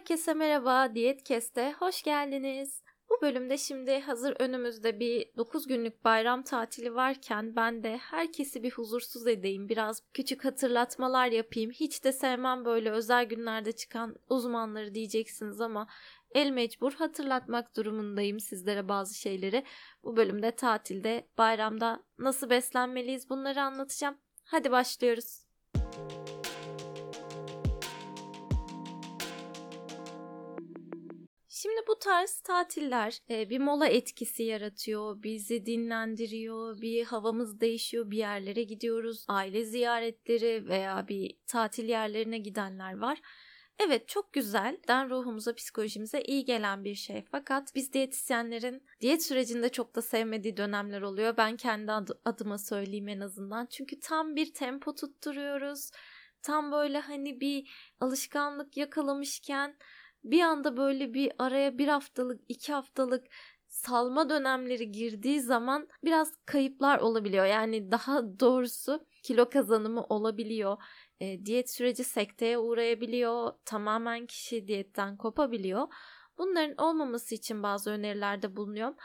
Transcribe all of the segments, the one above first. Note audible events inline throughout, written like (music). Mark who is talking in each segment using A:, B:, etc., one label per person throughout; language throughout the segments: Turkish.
A: Herkese merhaba, Diyet hoş geldiniz. Bu bölümde şimdi hazır önümüzde bir 9 günlük bayram tatili varken ben de herkesi bir huzursuz edeyim. Biraz küçük hatırlatmalar yapayım. Hiç de sevmem böyle özel günlerde çıkan uzmanları diyeceksiniz ama el mecbur hatırlatmak durumundayım sizlere bazı şeyleri. Bu bölümde tatilde, bayramda nasıl beslenmeliyiz bunları anlatacağım. Hadi başlıyoruz. Şimdi bu tarz tatiller e, bir mola etkisi yaratıyor, bizi dinlendiriyor, bir havamız değişiyor, bir yerlere gidiyoruz, aile ziyaretleri veya bir tatil yerlerine gidenler var. Evet çok güzel. Den ruhumuza, psikolojimize iyi gelen bir şey. Fakat biz diyetisyenlerin diyet sürecinde çok da sevmediği dönemler oluyor. Ben kendi adıma söyleyeyim en azından. Çünkü tam bir tempo tutturuyoruz. Tam böyle hani bir alışkanlık yakalamışken bir anda böyle bir araya bir haftalık, iki haftalık salma dönemleri girdiği zaman biraz kayıplar olabiliyor. Yani daha doğrusu kilo kazanımı olabiliyor. E, diyet süreci sekteye uğrayabiliyor. Tamamen kişi diyetten kopabiliyor. Bunların olmaması için bazı önerilerde bulunuyorum.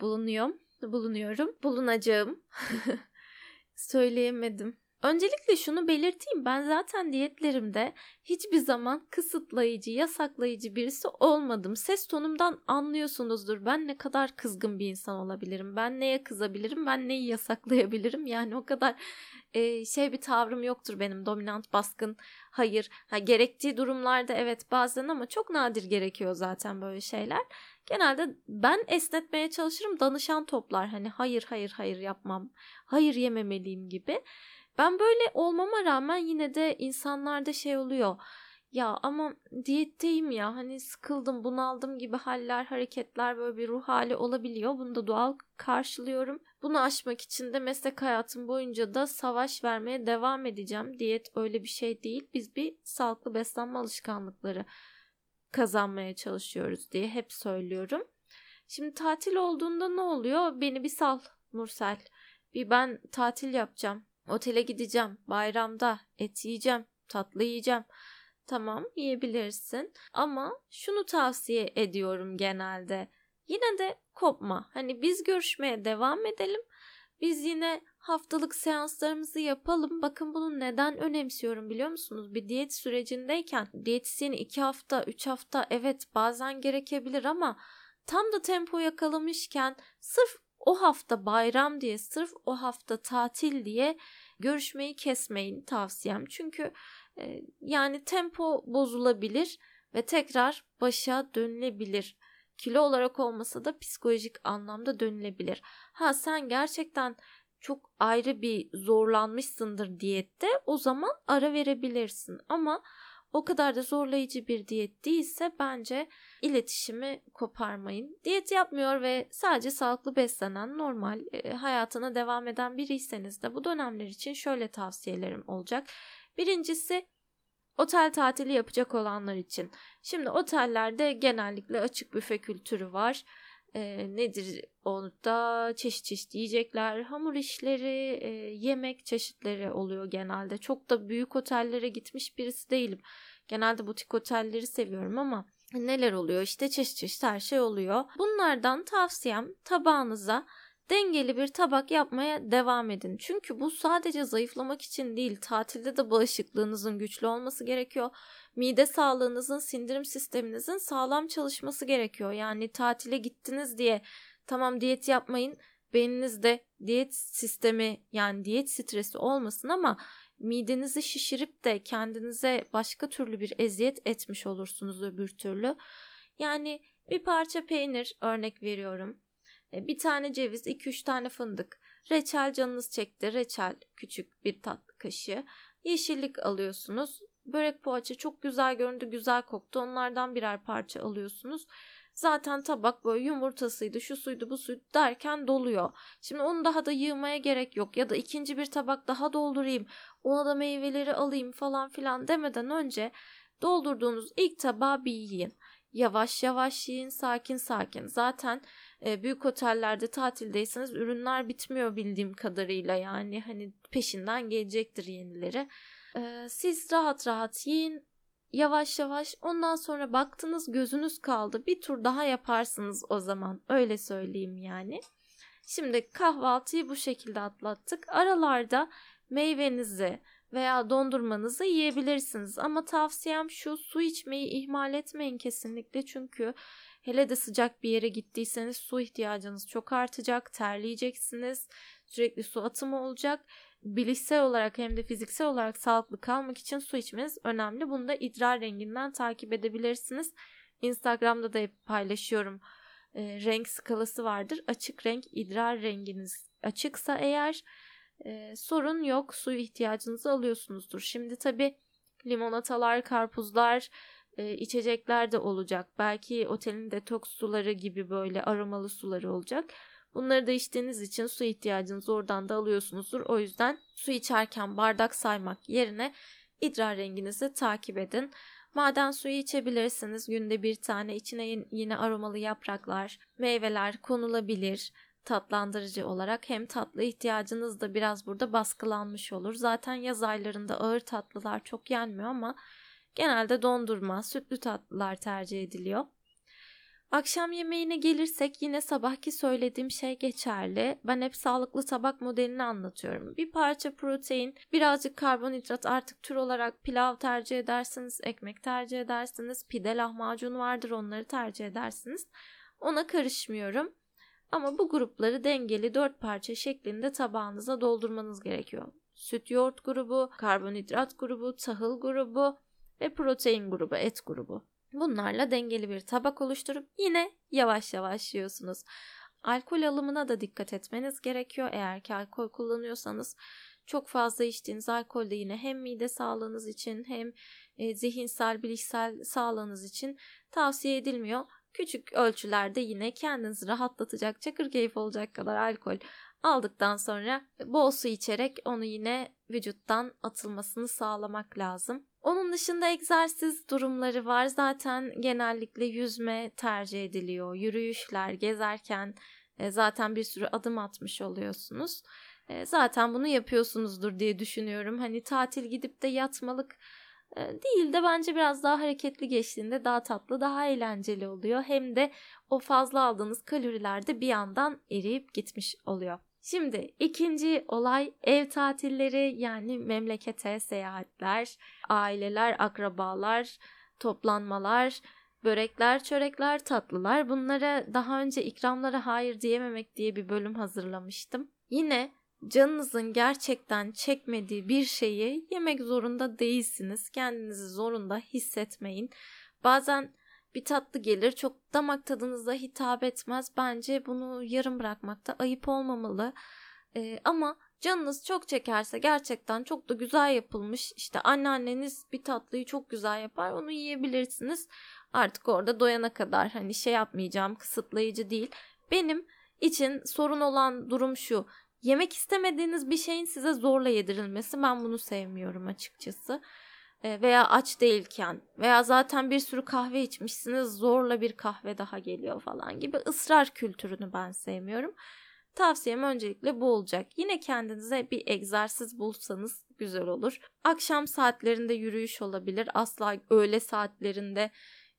A: Bulunuyorum. Bulunuyorum. Bulunacağım. (laughs) Söyleyemedim. Öncelikle şunu belirteyim ben zaten diyetlerimde hiçbir zaman kısıtlayıcı, yasaklayıcı birisi olmadım. Ses tonumdan anlıyorsunuzdur ben ne kadar kızgın bir insan olabilirim. Ben neye kızabilirim, ben neyi yasaklayabilirim. Yani o kadar e, şey bir tavrım yoktur benim dominant, baskın. Hayır, ha, gerektiği durumlarda evet bazen ama çok nadir gerekiyor zaten böyle şeyler. Genelde ben esnetmeye çalışırım danışan toplar hani hayır hayır hayır yapmam, hayır yememeliyim gibi. Ben böyle olmama rağmen yine de insanlarda şey oluyor. Ya ama diyetteyim ya hani sıkıldım bunaldım gibi haller hareketler böyle bir ruh hali olabiliyor. Bunu da doğal karşılıyorum. Bunu aşmak için de meslek hayatım boyunca da savaş vermeye devam edeceğim. Diyet öyle bir şey değil. Biz bir sağlıklı beslenme alışkanlıkları kazanmaya çalışıyoruz diye hep söylüyorum. Şimdi tatil olduğunda ne oluyor? Beni bir sal Nursel. Bir ben tatil yapacağım. Otele gideceğim. Bayramda et yiyeceğim. Tatlı yiyeceğim. Tamam yiyebilirsin ama şunu tavsiye ediyorum genelde. Yine de kopma. Hani biz görüşmeye devam edelim. Biz yine haftalık seanslarımızı yapalım. Bakın bunu neden önemsiyorum biliyor musunuz? Bir diyet sürecindeyken diyetisyeni 2 hafta, 3 hafta evet bazen gerekebilir ama tam da tempo yakalamışken sırf o hafta bayram diye sırf o hafta tatil diye görüşmeyi kesmeyin tavsiyem. Çünkü e, yani tempo bozulabilir ve tekrar başa dönülebilir. Kilo olarak olmasa da psikolojik anlamda dönülebilir. Ha sen gerçekten çok ayrı bir zorlanmışsındır diyette o zaman ara verebilirsin. Ama o kadar da zorlayıcı bir diyet değilse bence iletişimi koparmayın. Diyet yapmıyor ve sadece sağlıklı beslenen, normal e, hayatına devam eden biriyseniz de bu dönemler için şöyle tavsiyelerim olacak. Birincisi Otel tatili yapacak olanlar için. Şimdi otellerde genellikle açık büfe kültürü var. E, nedir orada çeşit çeşit yiyecekler, hamur işleri, e, yemek çeşitleri oluyor genelde. Çok da büyük otellere gitmiş birisi değilim. Genelde butik otelleri seviyorum ama neler oluyor? İşte çeşit çeşit her şey oluyor. Bunlardan tavsiyem tabağınıza dengeli bir tabak yapmaya devam edin. Çünkü bu sadece zayıflamak için değil, tatilde de bağışıklığınızın güçlü olması gerekiyor. Mide sağlığınızın, sindirim sisteminizin sağlam çalışması gerekiyor. Yani tatile gittiniz diye tamam diyet yapmayın, beyninizde diyet sistemi yani diyet stresi olmasın ama midenizi şişirip de kendinize başka türlü bir eziyet etmiş olursunuz öbür türlü. Yani bir parça peynir örnek veriyorum bir tane ceviz, 2-3 tane fındık, reçel canınız çekti, reçel küçük bir tatlı kaşığı, yeşillik alıyorsunuz. Börek poğaça çok güzel göründü, güzel koktu. Onlardan birer parça alıyorsunuz. Zaten tabak böyle yumurtasıydı, şu suydu, bu suydu derken doluyor. Şimdi onu daha da yığmaya gerek yok. Ya da ikinci bir tabak daha doldurayım, ona da meyveleri alayım falan filan demeden önce doldurduğunuz ilk tabağı bir yiyin. Yavaş yavaş yiyin, sakin sakin. Zaten e, büyük otellerde tatildeyseniz ürünler bitmiyor bildiğim kadarıyla yani hani peşinden gelecektir yenileri. E, siz rahat rahat yiyin. yavaş yavaş ondan sonra baktınız gözünüz kaldı bir tur daha yaparsınız o zaman öyle söyleyeyim yani. Şimdi kahvaltıyı bu şekilde atlattık. Aralarda meyvenizi veya dondurmanızı yiyebilirsiniz. Ama tavsiyem şu su içmeyi ihmal etmeyin kesinlikle. Çünkü hele de sıcak bir yere gittiyseniz su ihtiyacınız çok artacak. Terleyeceksiniz. Sürekli su atımı olacak. Bilişsel olarak hem de fiziksel olarak sağlıklı kalmak için su içmeniz önemli. Bunu da idrar renginden takip edebilirsiniz. Instagram'da da hep paylaşıyorum. E, renk skalası vardır. Açık renk idrar renginiz açıksa eğer e, sorun yok. Su ihtiyacınızı alıyorsunuzdur. Şimdi tabi limonatalar, karpuzlar, e, içecekler de olacak. Belki otelin detoks suları gibi böyle aromalı suları olacak. Bunları da içtiğiniz için su ihtiyacınızı oradan da alıyorsunuzdur. O yüzden su içerken bardak saymak yerine idrar renginizi takip edin. Maden suyu içebilirsiniz. Günde bir tane içine yine aromalı yapraklar, meyveler konulabilir tatlandırıcı olarak hem tatlı ihtiyacınız da biraz burada baskılanmış olur. Zaten yaz aylarında ağır tatlılar çok yenmiyor ama genelde dondurma, sütlü tatlılar tercih ediliyor. Akşam yemeğine gelirsek yine sabahki söylediğim şey geçerli. Ben hep sağlıklı tabak modelini anlatıyorum. Bir parça protein, birazcık karbonhidrat artık tür olarak pilav tercih edersiniz, ekmek tercih edersiniz, pide lahmacun vardır onları tercih edersiniz. Ona karışmıyorum. Ama bu grupları dengeli dört parça şeklinde tabağınıza doldurmanız gerekiyor. Süt yoğurt grubu, karbonhidrat grubu, tahıl grubu ve protein grubu, et grubu. Bunlarla dengeli bir tabak oluşturup yine yavaş yavaş yiyorsunuz. Alkol alımına da dikkat etmeniz gerekiyor. Eğer ki alkol kullanıyorsanız çok fazla içtiğiniz alkol de yine hem mide sağlığınız için hem e, zihinsel, bilişsel sağlığınız için tavsiye edilmiyor. Küçük ölçülerde yine kendinizi rahatlatacak, çakır keyif olacak kadar alkol aldıktan sonra bol su içerek onu yine vücuttan atılmasını sağlamak lazım. Onun dışında egzersiz durumları var. Zaten genellikle yüzme tercih ediliyor. Yürüyüşler, gezerken e, zaten bir sürü adım atmış oluyorsunuz. E, zaten bunu yapıyorsunuzdur diye düşünüyorum. Hani tatil gidip de yatmalık değil de bence biraz daha hareketli geçtiğinde daha tatlı, daha eğlenceli oluyor. Hem de o fazla aldığınız kaloriler de bir yandan eriyip gitmiş oluyor. Şimdi ikinci olay ev tatilleri yani memlekete seyahatler, aileler, akrabalar, toplanmalar, börekler, çörekler, tatlılar. Bunlara daha önce ikramlara hayır diyememek diye bir bölüm hazırlamıştım. Yine canınızın gerçekten çekmediği bir şeyi yemek zorunda değilsiniz. Kendinizi zorunda hissetmeyin. Bazen bir tatlı gelir çok damak tadınıza hitap etmez. Bence bunu yarım bırakmakta ayıp olmamalı. Ee, ama canınız çok çekerse gerçekten çok da güzel yapılmış işte anneanneniz bir tatlıyı çok güzel yapar onu yiyebilirsiniz. Artık orada doyana kadar hani şey yapmayacağım kısıtlayıcı değil. Benim için sorun olan durum şu. Yemek istemediğiniz bir şeyin size zorla yedirilmesi ben bunu sevmiyorum açıkçası. E, veya aç değilken veya zaten bir sürü kahve içmişsiniz zorla bir kahve daha geliyor falan gibi ısrar kültürünü ben sevmiyorum. Tavsiyem öncelikle bu olacak. Yine kendinize bir egzersiz bulsanız güzel olur. Akşam saatlerinde yürüyüş olabilir. Asla öğle saatlerinde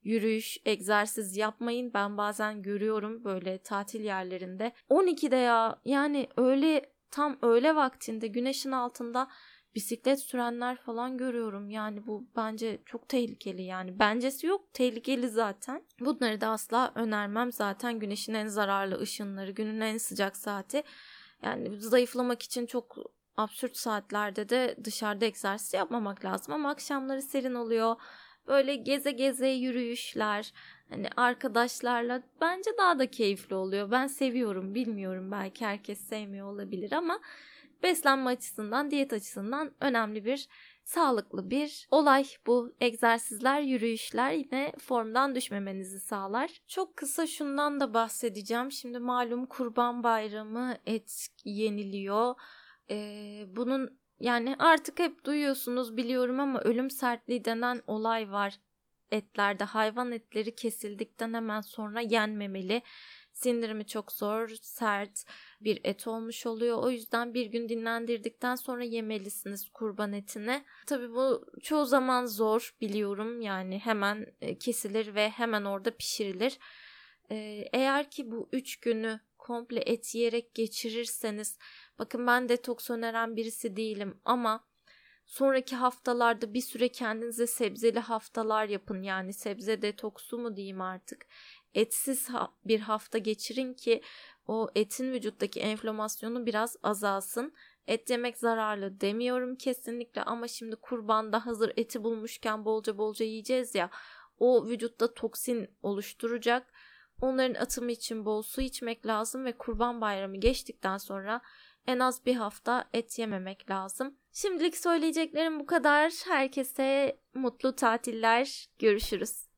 A: yürüyüş, egzersiz yapmayın. Ben bazen görüyorum böyle tatil yerlerinde. 12'de ya yani öyle tam öğle vaktinde güneşin altında bisiklet sürenler falan görüyorum. Yani bu bence çok tehlikeli yani. Bencesi yok tehlikeli zaten. Bunları da asla önermem. Zaten güneşin en zararlı ışınları, günün en sıcak saati. Yani zayıflamak için çok absürt saatlerde de dışarıda egzersiz yapmamak lazım ama akşamları serin oluyor. Böyle geze geze yürüyüşler, hani arkadaşlarla bence daha da keyifli oluyor. Ben seviyorum, bilmiyorum belki herkes sevmiyor olabilir ama beslenme açısından, diyet açısından önemli bir sağlıklı bir olay bu. Egzersizler, yürüyüşler yine formdan düşmemenizi sağlar. Çok kısa şundan da bahsedeceğim. Şimdi malum Kurban Bayramı et yeniliyor. Ee, bunun yani artık hep duyuyorsunuz biliyorum ama ölüm sertliği denen olay var etlerde. Hayvan etleri kesildikten hemen sonra yenmemeli Sindirimi çok zor, sert bir et olmuş oluyor. O yüzden bir gün dinlendirdikten sonra yemelisiniz kurban etini. Tabii bu çoğu zaman zor biliyorum. Yani hemen e, kesilir ve hemen orada pişirilir. Ee, eğer ki bu üç günü komple et yiyerek geçirirseniz bakın ben detoks öneren birisi değilim ama sonraki haftalarda bir süre kendinize sebzeli haftalar yapın. Yani sebze detoksu mu diyeyim artık? Etsiz bir hafta geçirin ki o etin vücuttaki enflamasyonu biraz azalsın. Et yemek zararlı demiyorum kesinlikle ama şimdi kurbanda hazır eti bulmuşken bolca bolca yiyeceğiz ya o vücutta toksin oluşturacak Onların atımı için bol su içmek lazım ve kurban bayramı geçtikten sonra en az bir hafta et yememek lazım. Şimdilik söyleyeceklerim bu kadar. Herkese mutlu tatiller. Görüşürüz.